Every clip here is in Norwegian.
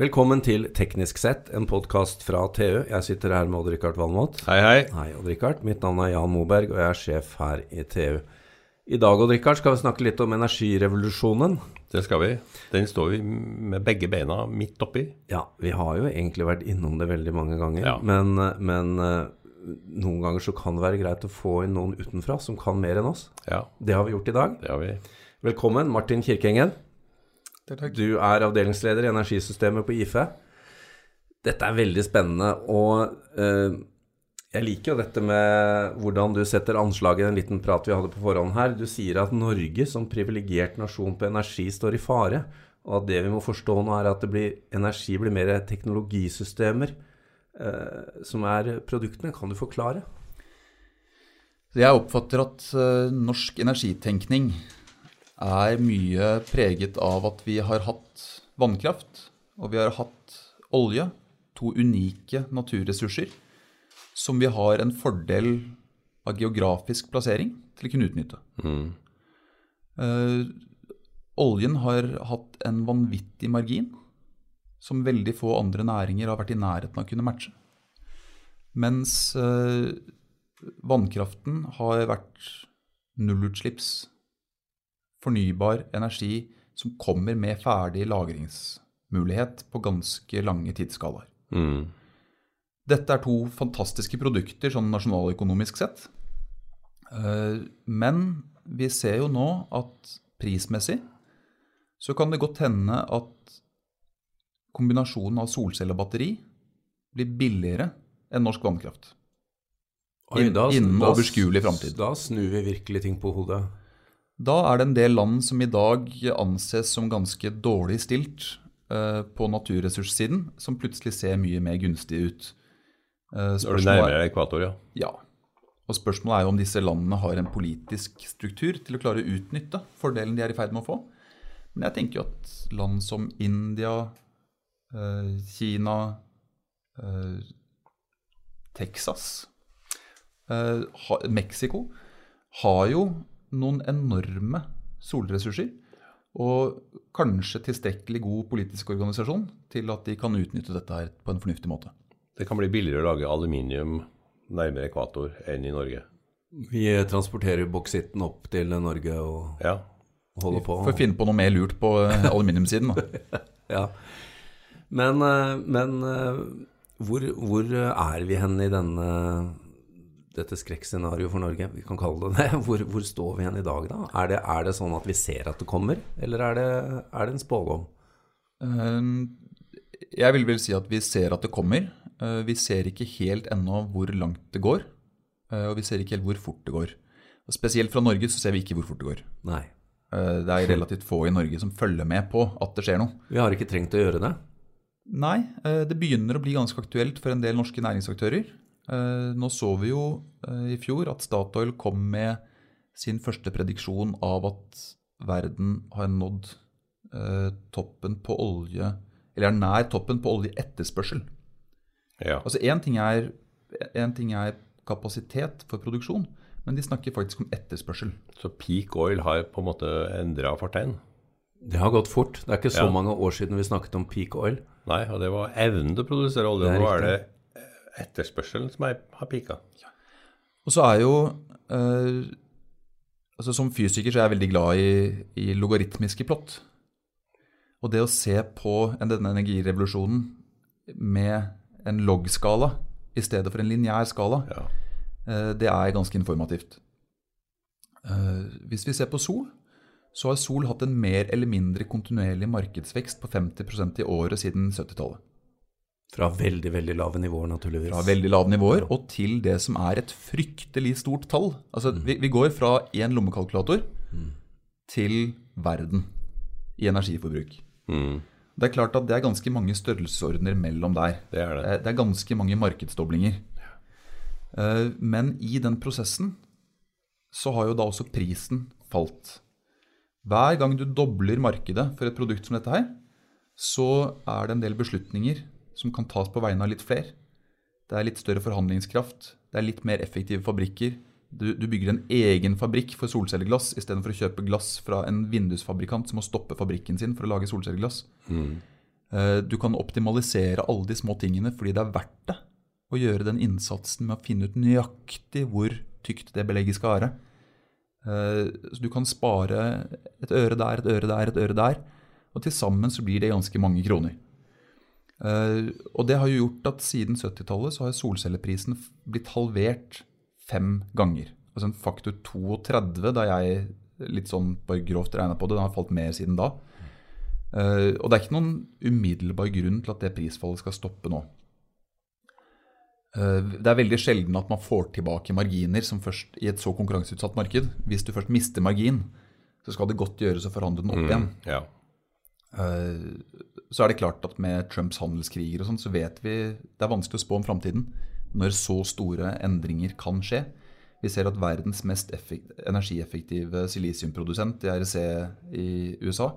Velkommen til Teknisk sett, en podkast fra TU. Jeg sitter her med Odd-Rikard Valmot. Hei, hei. Hei, Odd-Rikard. Mitt navn er Jan Moberg, og jeg er sjef her i TU. I dag Odd-Rikard, skal vi snakke litt om energirevolusjonen. Det skal vi. Den står vi med begge beina midt oppi. Ja, vi har jo egentlig vært innom det veldig mange ganger. Ja. Men, men eh, noen ganger så kan det være greit å få inn noen utenfra som kan mer enn oss. Ja, Det har vi gjort i dag. det har vi. Velkommen, Martin Kirkengen. Du er avdelingsleder i energisystemet på IFE. Dette er veldig spennende, og eh, jeg liker jo dette med hvordan du setter anslaget i en liten prat vi hadde på forhånd her. Du sier at Norge som privilegert nasjon på energi står i fare, og at det vi må forstå nå er at det blir, energi blir mer teknologisystemer eh, som er produktene. Kan du forklare? Jeg oppfatter at eh, norsk energitenkning er mye preget av at vi har hatt vannkraft, og vi har hatt olje, to unike naturressurser, som vi har en fordel av geografisk plassering til å kunne utnytte. Eh, oljen har hatt en vanvittig margin, som veldig få andre næringer har vært i nærheten av å kunne matche. Mens uh, vannkraften har vært nullutslipps, fornybar energi som kommer med ferdig lagringsmulighet på ganske lange tidsskalaer. Mm. Dette er to fantastiske produkter sånn nasjonaløkonomisk sett. Eh, Men vi ser jo nå at prismessig så kan det godt hende at kombinasjonen av solcelle og batteri blir billigere enn norsk vannkraft. Oi, da, innen overskuelig fremtid. Da snur vi virkelig ting på hodet. Da er det en del land som i dag anses som ganske dårlig stilt uh, på naturressurssiden, som plutselig ser mye mer gunstig ut. Uh, Når du nærmer er, deg ekvator, ja. ja. Og spørsmålet er jo om disse landene har en politisk struktur til å klare å utnytte fordelen de er i ferd med å få. Men jeg tenker jo at land som India, uh, Kina, Texas, Mexico har jo noen enorme solressurser. Og kanskje tilstrekkelig god politisk organisasjon til at de kan utnytte dette her på en fornuftig måte. Det kan bli billigere å lage aluminium nærmere ekvator enn i Norge. Vi transporterer boksitten opp til Norge og Ja. holder på. Får finne på noe mer lurt på aluminiumsiden, da. Ja. Men, eh, men eh, hvor, hvor er vi hen i denne, dette skrekkscenarioet for Norge? Vi kan kalle det det. Hvor, hvor står vi igjen i dag, da? Er det, er det sånn at vi ser at det kommer, eller er det, er det en spådom? Eh, Jeg vil vel si at vi ser at det kommer. Eh, Vi ser ikke helt ennå hvor langt det går. eh, Og vi ser ikke helt hvor fort det går. Og Spesielt fra Norge så ser vi ikke hvor fort det går. Nei. Eh, Det er relativt få i Norge som følger med på at det skjer noe. Vi har ikke trengt å gjøre det. Nei, det begynner å bli ganske aktuelt for en del norske næringsaktører. Eh, Nå så vi jo eh, i fjor at Statoil kom med sin første prediksjon av at verden har nådd eh, toppen på olje Eller er nær toppen på oljeetterspørsel. ja. Altså Én ting, er- en ting er kapasitet for produksjon, men de snakker faktisk om etterspørsel. Så peak oil har på en måte endra fortegn. Det har gått fort. Det er ikke så Ja. mange år siden vi snakket om peak oil. Nei, og det var evnen til å produsere olje. Det er Nå er det. Etterspørselen som er, har pika. Og så er jo eh, altså Som fysiker så er jeg veldig glad i, i logaritmiske plott. Og det å se på denne energirevolusjonen med en log-skala i stedet for en lineær skala, Ja. eh, det er ganske informativt. Eh, hvis vi ser på sol, så har sol hatt en mer eller mindre kontinuerlig markedsvekst på 50% i året siden 70-tallet. Fra veldig, veldig lave nivåer, naturligvis. Fra veldig lave nivåer og til det som er et fryktelig stort tall. Altså, vi, vi går fra én lommekalkulator til verden i energiforbruk. Mm, Det er klart at det er ganske mange størrelsesordener mellom der. det er det. Eh, Det er ganske mange markedsdoblinger. Ja. Men i den prosessen så har jo da også prisen falt. Hver gang du dobler markedet for et produkt som dette her, så er det en del beslutninger som kan tas på vegne av litt flere. Det er litt større forhandlingskraft, det er litt mer effektive fabrikker. Du, du bygger en egen fabrikk for solcelleglass istedenfor å kjøpe glass fra en vindusfabrikant som må stoppe fabrikken sin for å lage solcelleglass. Mm. du kan optimalisere alle de små tingene fordi det er verdt det å gjøre den innsatsen med å finne ut nøyaktig hvor tykt det belegget skal være. Eh, så du kan spare et øre der, et øre der, et øre der. Og til sammen så blir det ganske mange kroner. Eh, og det har jo gjort at siden 70-tallet så har solcelleprisen blitt halvert fem ganger. Altså en faktor 32 da jeg litt sånn bare grovt regna på det. Den har falt mer siden da. Uh, og det er ikke noen umiddelbar grunn til at det prisfallet skal stoppe nå. Uh, det er veldig sjelden at man får tilbake marginer som først i et så konkurranseutsatt marked. Hvis du først mister margin, så skal det godt gjøres å forhandle den opp igjen. Mm, ja. Så er det klart at med Trumps handelskriger og sånn, så vet vi det er vanskelig å spå om framtiden når så store endringer kan skje. Vi ser at verdens mest energieffektive silisiumprodusent, IRC i USA,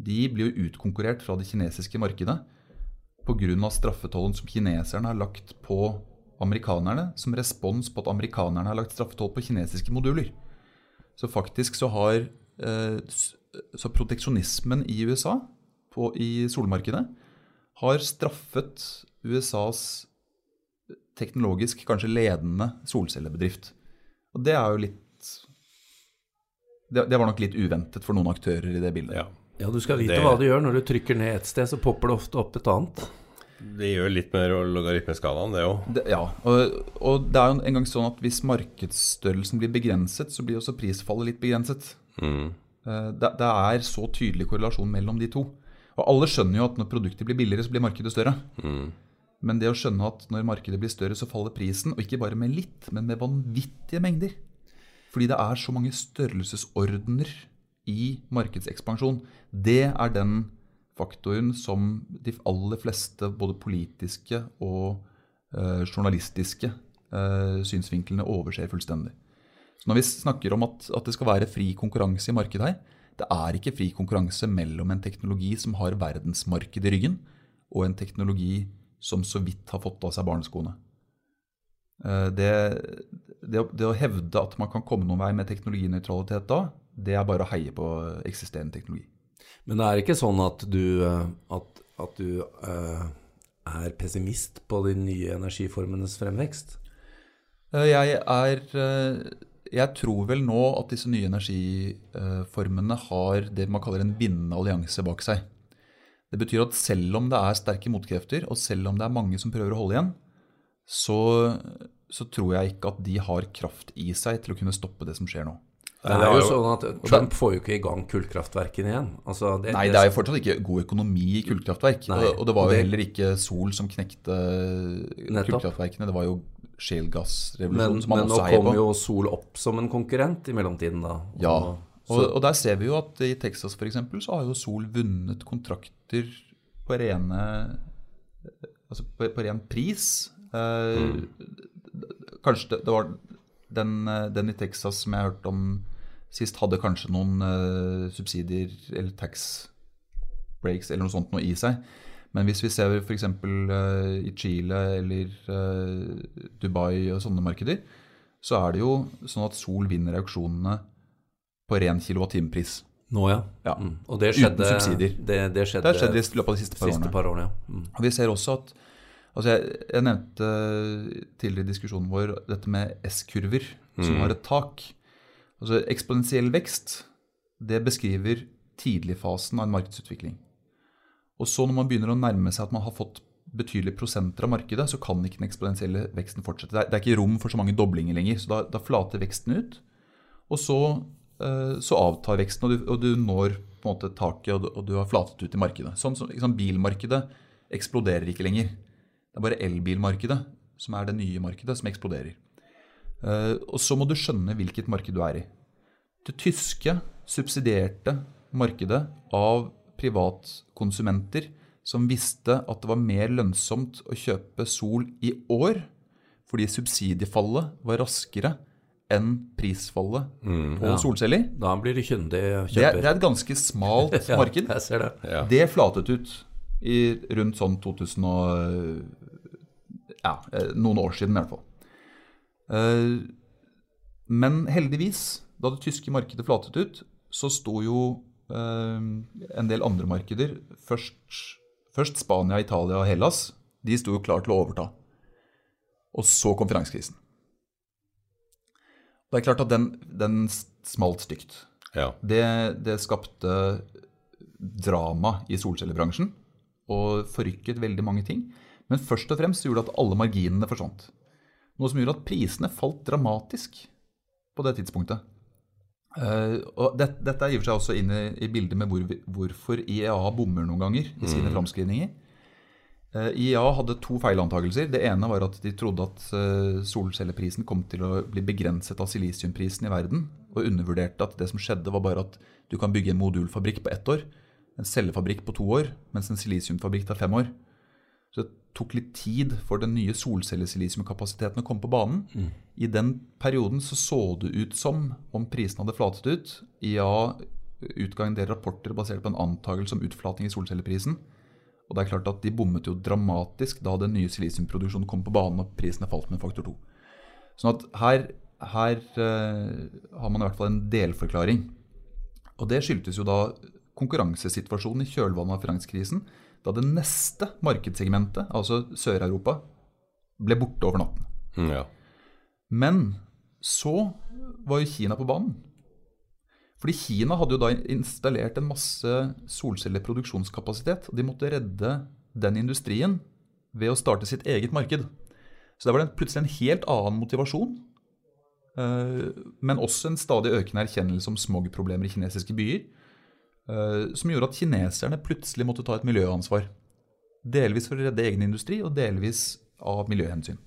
de blir jo utkonkurrert fra det kinesiske markedet pga. straffetollen som kineserne har lagt på amerikanerne, som respons på at amerikanerne har lagt straffetoll på kinesiske moduler. Så faktisk så har eh, så proteksjonismen i USA, på, i solmarkedet, har straffet USAs teknologisk kanskje ledende solcellebedrift. Og det er jo litt det, det, var nok litt uventet for noen aktører i det bildet. Ja, ja du skal vite det, hva du gjør. Når du trykker ned et sted, så popper det ofte opp et annet. Det gjør litt mer logaritmeskalaen, det òg. Ja. Og, og, det er jo en gang sånn at hvis markedsstørrelsen blir begrenset, så blir også prisfallet litt begrenset. Mm. Eh, det, det, er så tydelig korrelasjon mellom de to. Og alle skjønner jo at når produkter blir billigere, så blir markedet større. Mm. Men det å skjønne at når markedet blir større, så faller prisen. Og ikke bare med litt, men med vanvittige mengder. Fordi det er så mange størrelsesordener i markedsekspansjon. Det er den faktoren som de aller fleste både politiske og eh, journalistiske eh, synsvinklene overser fullstendig. Så Når vi snakker om at, at det skal være fri konkurranse i markedet her, det er ikke fri konkurranse mellom en teknologi som har verdensmarked i ryggen, og en teknologi som så vidt har fått av seg barneskoene. Eh, det, det, det, å hevde at man kan komme noen vei med teknologinøytralitet da, det er bare å heie på eksisterende teknologi. Men det er ikke sånn at du, eh, at, at du uh, er pessimist på de nye energiformenes fremvekst? Jeg er Jeg tror vel nå at disse nye energiformene har det man kaller en vinnende allianse bak seg. Det betyr at selv om det er sterke motkrefter, og selv om det er mange som prøver å holde igjen, så, så tror jeg ikke at de har kraft i seg til å kunne stoppe det som skjer nå. Det er jo sånn at Trump får jo ikke i gang kullkraftverkene igjen. Altså det, nei, det er jo fortsatt ikke god økonomi i kullkraftverk. Nei, og, det var jo heller ikke sol som knekte kullkraftverkene. Det var jo shalegassrevolusjonen som man men også heier på. Men nå kom jo sol opp som en konkurrent i mellomtiden, da. Ja, og, og, der ser vi jo at i Texas f.eks. så har jo Sol vunnet kontrakter på rene Altså på, på ren pris. Eh, mm. Kanskje det, det var den, den, i Texas som jeg hørte om sist, hadde kanskje noen eh, subsidier eller tax breaks eller noe sånt noe i seg. Men hvis vi ser f.eks. Uh, i Chile eller uh, Dubai og sånne markeder, så er det jo sånn at Sol vinner auksjonene på ren kilowattimepris. Nå, ja. ja. Mm. Og det skjedde, Uten subsidier. Det, det skjedde, det skjedde i løpet av de siste par siste årene. Par årene ja. mm. Og vi ser også at altså jeg, jeg, nevnte tidligere i diskusjonen vår dette med S-kurver mm. som har et tak. Altså Eksponentiell vekst det beskriver tidligfasen av en markedsutvikling. Og så når man begynner å nærme seg at man har fått betydelige prosenter av markedet, så kan ikke den eksponentielle veksten fortsette. Det er, det er, ikke rom for så mange doblinger lenger. Så da, da flater veksten ut. Og så Eh, så avtar veksten, og du, og du når på en måte taket, og du, og du, har flatet ut i markedet. Sånn, som liksom, bilmarkedet eksploderer ikke lenger. Det er bare elbilmarkedet som er det nye markedet, som eksploderer. Uh, og så må du skjønne hvilket marked du er i. Det tyske subsidierte markedet av privatkonsumenter som visste at det var mer lønnsomt å kjøpe sol i år fordi subsidiefallet var raskere enn prisfallet mm, på ja. solceller. Da blir det kyndig kjøper. Det er, det er et ganske smalt marked. jeg ser det. Ja. det flatet ut i rundt sånn 2000 og Ja, eh, noen år siden i hvert fall. Eh, men heldigvis, da det tyske markedet flatet ut, så sto jo en del andre markeder først Først Spania, Italia og Hellas. De sto jo klar til å overta. Og så kom finanskrisen. Det er klart at den, den smalt stygt. Ja. Det, det skapte drama i solcellebransjen og forrykket veldig mange ting. Men først og fremst gjorde det at alle marginene forsvant. Noe som gjorde at prisene falt dramatisk på det tidspunktet. Eh, og det, dette er i og for seg også inne i bildet med hvor, hvorfor IEA bommer noen ganger i sine framskrivninger. Uh, IEA hadde to feilantakelser. Det ene var at de trodde at uh, solcelleprisen kom til å bli begrenset av silisiumprisen i verden, og undervurderte at det som skjedde, var bare at du kan bygge en modulfabrikk på ett år, en cellefabrikk på to år, mens en silisiumfabrikk tar fem år. Så tok litt tid for den nye solcellesilisiumkapasiteten å komme på banen. I den perioden så så det ut som om prisene hadde flatet ut. Ja, utga en del rapporter basert på en antakelse om utflating i solcelleprisen. Og det er klart at de bommet jo dramatisk da den nye silisiumproduksjonen kom på banen og prisene falt med faktor to. Sånn at her, her uh, har man i hvert fall en delforklaring. Og det skyldtes jo da konkurransesituasjonen i kjølvannet av finanskrisen, da det neste markedssegmentet, altså Sør-Europa, ble borte over natten. Mm, ja. Men så var jo Kina på banen. Fordi Kina hadde jo da installert en masse solcelleproduksjonskapasitet, og de måtte redde den industrien ved å starte sitt eget marked. Så da var det plutselig en helt annen motivasjon, eh, men også en stadig økende erkjennelse om smogproblemer i kinesiske byer, som gjorde at kineserne plutselig måtte ta et miljøansvar. Delvis for å redde egen industri, og delvis av miljøhensyn.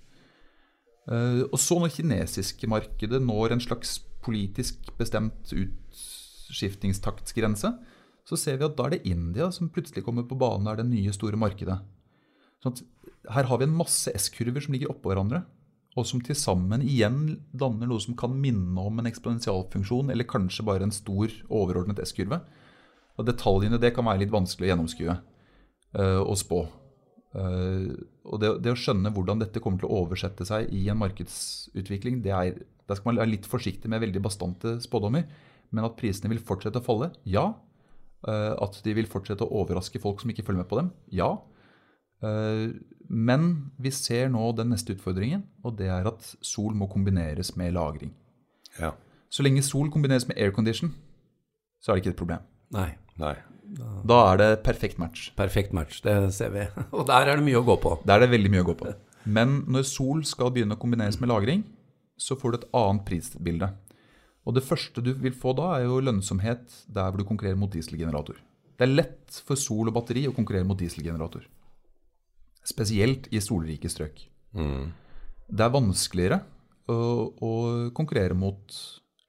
Eh, Og så når kinesiske markedet når en slags politisk bestemt utskiftningstaktsgrense, så ser vi at da er det India som plutselig kommer på banen, er det nye store markedet. Sånn her har vi en masse S-kurver som ligger oppå hverandre, og som til sammen igjen danner noe som kan minne om en eksponentialfunksjon, eller kanskje bare en stor overordnet S-kurve. Og detaljene det kan være litt vanskelig å gjennomskue eh, og spå. Eh, og det, det å skjønne hvordan dette kommer til å oversette seg i en markedsutvikling, det er, der skal man være litt forsiktig med veldig bastante spådommer. Men at prisene vil fortsette å falle, ja. Eh, at de vil fortsette å overraske folk som ikke følger med på dem, ja. Men vi ser nå den neste utfordringen, og det er at sol må kombineres med lagring. ja. Så lenge sol kombineres med aircondition, så er det ikke et problem. Nei. Nei. Da er det perfekt match. Perfekt match, det ser vi. Og der er det mye å gå på. Der er det veldig mye å gå på. Men når sol skal begynne å kombineres med lagring, så får du et annet prisbilde. Og det første du vil få da, er jo lønnsomhet der hvor du konkurrerer mot dieselgenerator. Det er lett for sol og batteri å konkurrere mot dieselgenerator. Spesielt i solrike strøk. Det er vanskeligere å, å konkurrere mot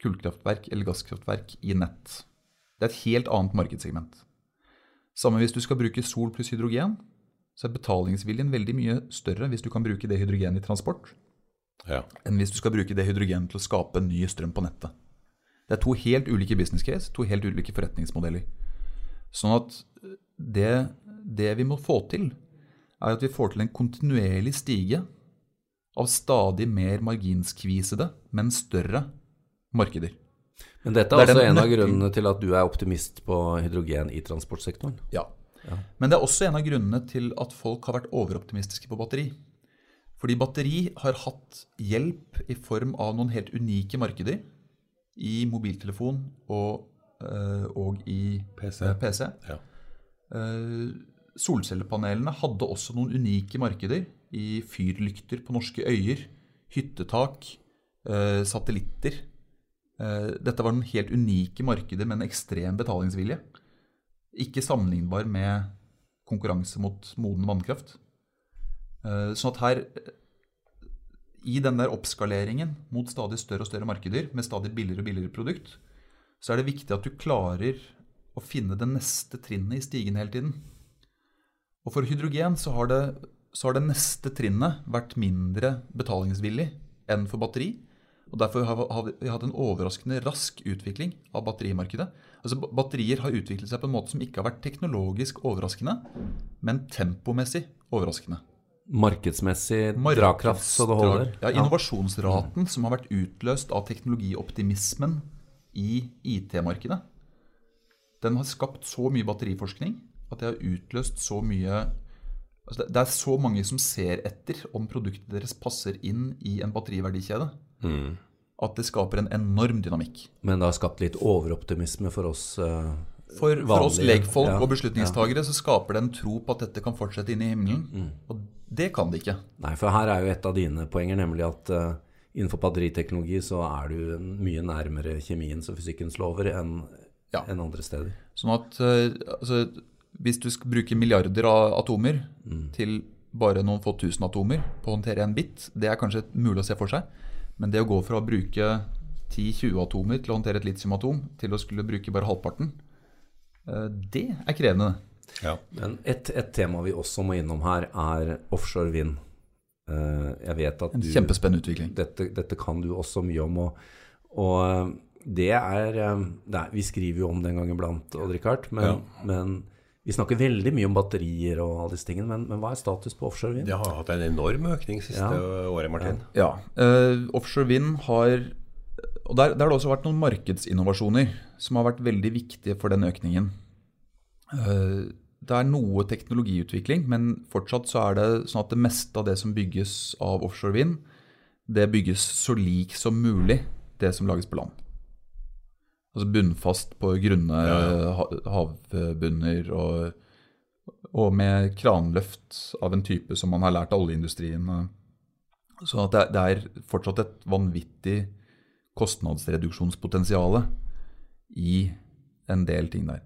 kullkraftverk eller gasskraftverk i nett. Det er et helt annet markedssegment. Samme hvis du skal bruke sol pluss hydrogen, så er betalingsviljen veldig mye større hvis du kan bruke det hydrogen i transport, Ja. enn hvis du skal bruke det hydrogen til å skape ny strøm på nettet. Det er to helt ulike business case, to helt ulike forretningsmodeller. Sånn at det, det vi må få til, er at vi får til en kontinuerlig stige av stadig mer marginskvisede, men større markeder. Men dette Det er er også en av grunnene til at du er optimist på hydrogen i transportsektoren. Ja. Men det er også en av grunnene til at folk har vært overoptimistiske på batteri. Fordi batteri har hatt hjelp i form av noen helt unike markeder i mobiltelefon og, eh, og i PC. eh, PC. Ja. Eh, solcellepanelene hadde også noen unike markeder i fyrlykter på norske øyer, hyttetak, satellitter. Eh, dette var den helt unike markeder med en ekstrem betalingsvilje. Ikke sammenlignbar med konkurranse mot moden vannkraft. Eh, Sånn at her, i den der oppskaleringen mot stadig større og større markeder med stadig billigere og billigere produkt, så er det viktig at du klarer å finne det neste trinnet i stigen hele tiden. Og for hydrogen så har det, så har det neste trinnet vært mindre betalingsvillig enn for batteri. Og Derfor har vi hatt en overraskende rask utvikling av batterimarkedet. Altså Batterier har utviklet seg på en måte som ikke har vært teknologisk overraskende, men tempomessig overraskende. Markedsmessig drakraft så det holder. Ja, Innovasjonsraten som har vært utløst av teknologioptimismen i IT-markedet, den har skapt så mye batteriforskning at det har utløst så mye altså det er så mange som ser etter om produktet deres passer inn i en batteriverdikjede, at det skaper en enorm dynamikk. Men det har skapt litt overoptimisme for oss eh, For, for oss legfolk ja, og beslutningstagere så skaper det en tro på at dette kan fortsette inn i himmelen. Mm. Og det kan det ikke. Nei, for her er jo et av dine poenger, nemlig at uh, innenfor batteriteknologi så er du mye nærmere kjemiens og fysikkens lover enn Ja. enn andre steder. Sånn at uh, altså, hvis du skal bruke milliarder av atomer Mm. til bare noen få tusen atomer på å håndtere en bit, det er kanskje mulig å se for seg. Men det å gå fra å bruke 10-20 atomer til å håndtere et litiumatom, til å skulle bruke bare halvparten, eh, det er krevende. Ja. Men et, et tema vi også må innom her, er offshore vind. Eh, jeg vet at En kjempespennende utvikling. dette, dette kan du også mye om. Og, og eh, det, er, det er Vi skriver jo om det en gang iblant, Odd-Rikard, men, Ja. men vi snakker veldig mye om batterier og alle disse tingene. Men, men hva er status på offshore vind? Det har hatt en enorm økning siste Ja. året, Martin. Ja. Uh, offshore vind har Og der, der har det også vært noen markedsinnovasjoner som har vært veldig viktige for den økningen. Uh, det er noe teknologiutvikling, men fortsatt så er det sånn at det meste av det som bygges av offshore vind, det bygges så lik som mulig det som lages på land. Altså bunnfast på grunne ha- havbunner og, og med kranløft av en type som man har lært av oljeindustrien. så at det, det er fortsatt et vanvittig kostnadsreduksjonspotensial i en del ting der.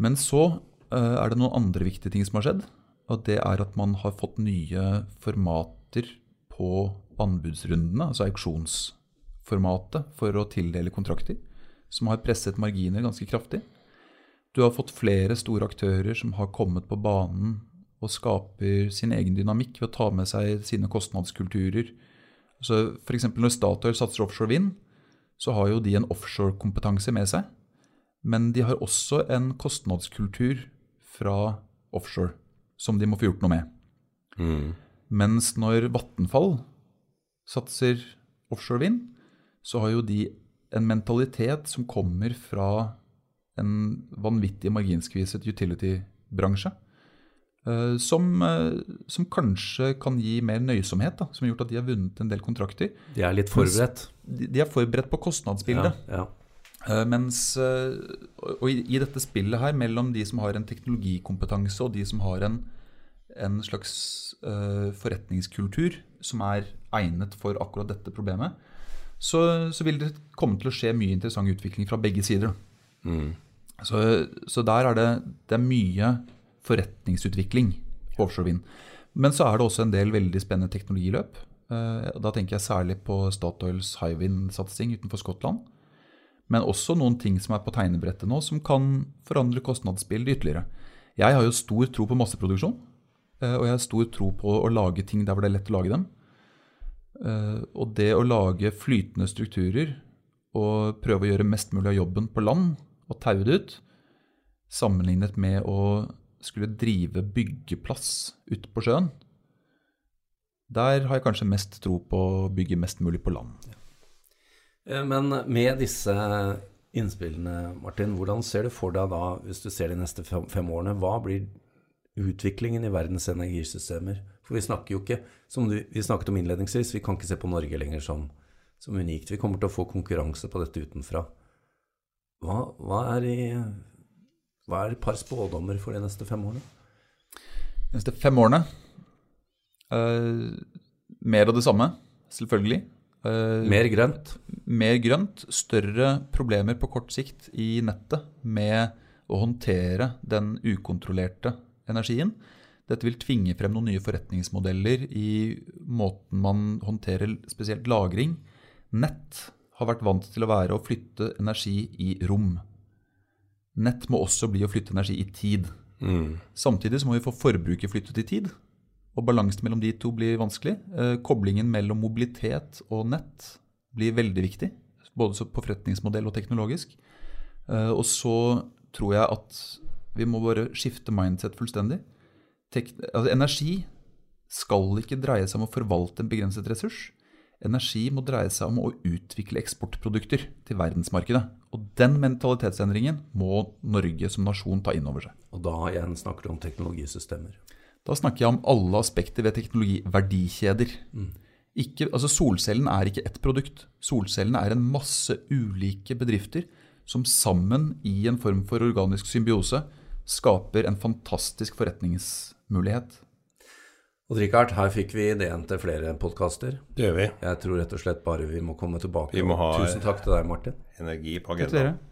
Men så uh, er det noen andre viktige ting som har skjedd. Og det er at man har fått nye formater på anbudsrundene, altså auksjonsformatet, for å tildele kontrakter, som har presset marginer ganske kraftig. Du har fått flere store aktører som har kommet på banen og skaper sin egen dynamikk ved å ta med seg sine kostnadskulturer. Så F.eks. når Statoil satser offshore vind, så har jo de en offshore-kompetanse med seg. Men de har også en kostnadskultur fra offshore som de må få gjort noe med. Mm. Mens når Vattenfall satser offshore vind, så har jo de en mentalitet som kommer fra en vanvittig marginskviset utility-bransje. eh, Som, eh, som kanskje kan gi mer nøysomhet, da, som har gjort at de har vunnet en del kontrakter. De er litt forberedt. De, de er forberedt på kostnadsbildet. Ja, ja. Eh, Mens, og i, i dette spillet her mellom de som har en teknologikompetanse og de som har en, en slags uh, forretningskultur som er egnet for akkurat dette problemet, så, så vil det komme til å skje mye interessant utvikling fra begge sider. Mm. Så, så der er det, det er mye forretningsutvikling på offshore vind. Men så er det også en del veldig spennende teknologiløp. Eh, Da tenker jeg særlig på Statoils Hywind-satsing utenfor Skottland. Men også noen ting som er på tegnebrettet nå, som kan forandre kostnadsbildet ytterligere. Jeg har jo stor tro på masseproduksjon, eh, og jeg har stor tro på å lage ting der hvor det er lett å lage dem. Eh, Og det å lage flytende strukturer og prøve å gjøre mest mulig av jobben på land og taue det ut, sammenlignet med å skulle drive byggeplass ute på sjøen, der har jeg kanskje mest tro på å bygge mest mulig på land. Eh, Men med disse innspillene, Martin, hvordan ser du for deg da, hvis du ser de neste fem, årene, hva blir utviklingen i verdens energisystemer? For vi snakker jo ikke, som du, vi snakket om innledningsvis, vi kan ikke se på Norge lenger som, som unikt. Vi kommer til å få konkurranse på dette utenfra. Hva, hva, er i, hva er et par spådommer for de neste fem årene? De neste fem årene Uh, Mer av det samme, selvfølgelig. Uh, Mer grønt? mer grønt, større problemer på kort sikt i nettet med å håndtere den ukontrollerte energien. Dette vil tvinge frem noen nye forretningsmodeller i måten man håndterer spesielt lagring. Nett har vært vant til å være å flytte energi i rom. Nett må også bli å flytte energi i tid. Mm. Samtidig så må vi få forbruket flyttet i tid. Og balansen mellom de to blir vanskelig. Eh, koblingen mellom mobilitet og nett blir veldig viktig. Både på forretningsmodell og teknologisk. Eh, og så tror jeg at vi må bare skifte mindset fullstendig. Altså, energi skal ikke dreie seg om å forvalte en begrenset ressurs. Energi må dreie seg om å utvikle eksportprodukter til verdensmarkedet. Og den mentalitetsendringen må Norge som nasjon ta inn over seg. Og da igjen snakker du om teknologisystemer. Da snakker jeg om alle aspekter ved teknologiverdikjeder. Ikke, altså Solcellen er ikke ett produkt. Solcellene er en masse ulike bedrifter som sammen i en form for organisk symbiose skaper en fantastisk forretningsmulighet. Og Richard, her fikk vi ideen til flere podkaster. Det gjør vi. Jeg tror rett og slett bare vi må komme tilbake. Vi må ha- Tusen takk til deg, Martin. Energi på Gratulerer. agendaen.